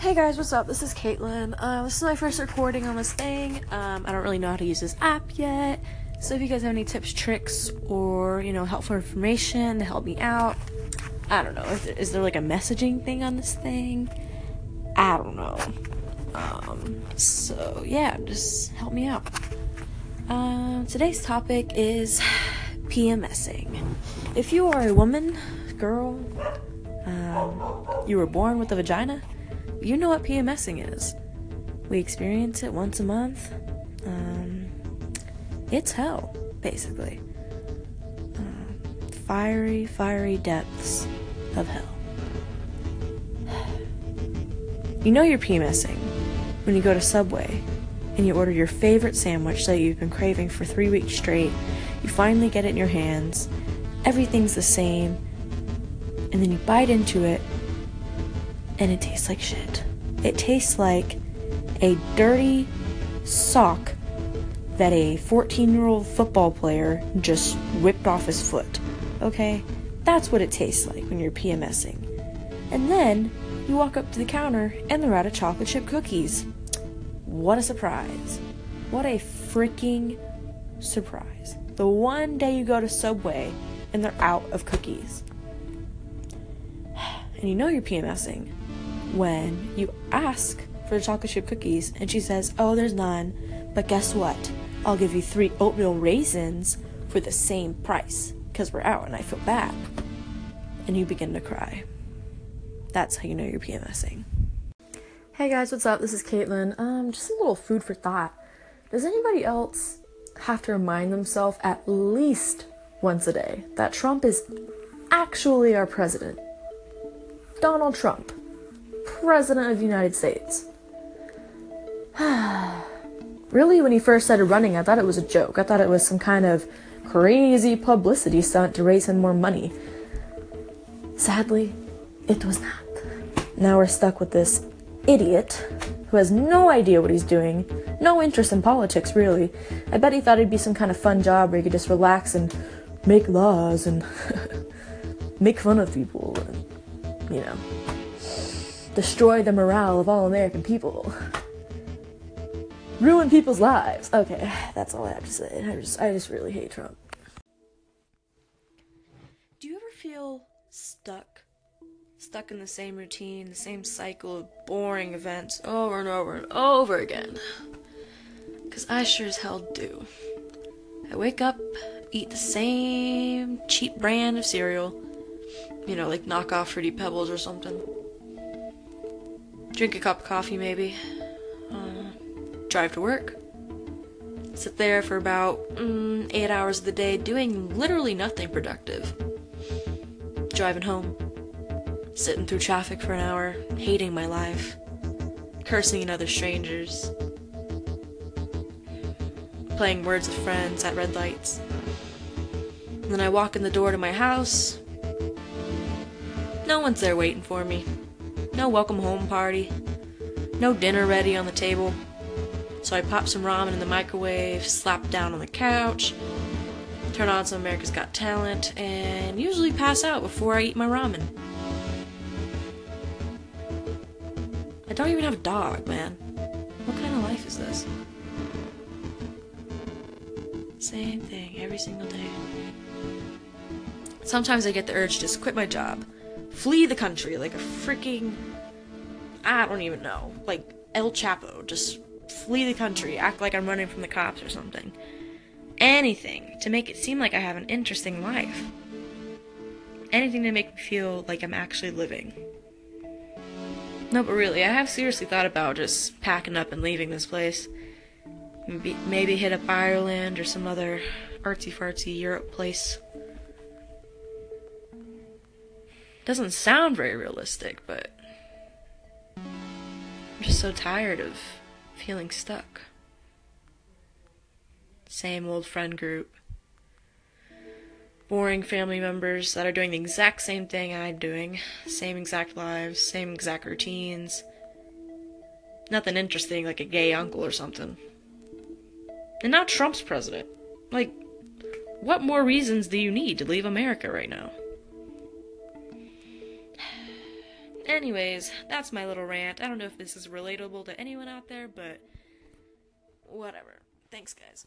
Hey guys, what's up? This is Caitlin. Uh, this is my first recording on this thing. Um, I don't really know how to use this app yet. So if you guys have any tips, tricks, or you know, helpful information to help me out, I don't know. Is there, is there like a messaging thing on this thing? I don't know. Um, so yeah, just help me out. Um, today's topic is PMSing. If you are a woman, girl, um, you were born with a vagina, you know what PMSing is. We experience it once a month. Um, it's hell, basically. Uh, fiery, fiery depths of hell. You know you're PMSing when you go to Subway and you order your favorite sandwich that you've been craving for three weeks straight. You finally get it in your hands. Everything's the same. And then you bite into it and it tastes like shit. It tastes like a dirty sock that a 14 year old football player just whipped off his foot. Okay? That's what it tastes like when you're PMSing. And then you walk up to the counter and they're out of chocolate chip cookies. What a surprise. What a freaking surprise. The one day you go to Subway and they're out of cookies. And you know you're PMSing when you ask for chocolate chip cookies and she says, Oh, there's none, but guess what? I'll give you three oatmeal raisins for the same price because we're out and I feel bad. And you begin to cry. That's how you know you're PMSing. Hey guys, what's up? This is Caitlin. Um, just a little food for thought. Does anybody else have to remind themselves at least once a day that Trump is actually our president? Donald Trump, President of the United States. really, when he first started running, I thought it was a joke. I thought it was some kind of crazy publicity stunt to raise him more money. Sadly, it was not. Now we're stuck with this idiot who has no idea what he's doing, no interest in politics, really. I bet he thought it'd be some kind of fun job where he could just relax and make laws and make fun of people and, you know, destroy the morale of all American people. Ruin people's lives. Okay, that's all I have to say. I just, I just really hate Trump. Do you ever feel stuck? Stuck in the same routine, the same cycle of boring events over and over and over again? Because I sure as hell do. I wake up, eat the same cheap brand of cereal, you know, like knockoff Fruity Pebbles or something. Drink a cup of coffee, maybe. Uh, drive to work. Sit there for about mm, eight hours of the day doing literally nothing productive. Driving home. Sitting through traffic for an hour, hating my life. Cursing at other strangers. Playing words with friends at red lights. And then I walk in the door to my house. No one's there waiting for me. No welcome home party. No dinner ready on the table. So I pop some ramen in the microwave, slap down on the couch, turn on some America's Got Talent, and usually pass out before I eat my ramen. I don't even have a dog, man. What kind of life is this? Same thing every single day. Sometimes I get the urge to just quit my job, flee the country like a freaking. I don't even know. Like El Chapo. Just flee the country, act like I'm running from the cops or something. Anything to make it seem like I have an interesting life. Anything to make me feel like I'm actually living. No, but really, I have seriously thought about just packing up and leaving this place. Maybe, maybe hit up Ireland or some other artsy fartsy Europe place. Doesn't sound very realistic, but I'm just so tired of feeling stuck. Same old friend group. Boring family members that are doing the exact same thing I'm doing. Same exact lives, same exact routines. Nothing interesting like a gay uncle or something. And now Trump's president. Like, what more reasons do you need to leave America right now? Anyways, that's my little rant. I don't know if this is relatable to anyone out there, but whatever. Thanks, guys.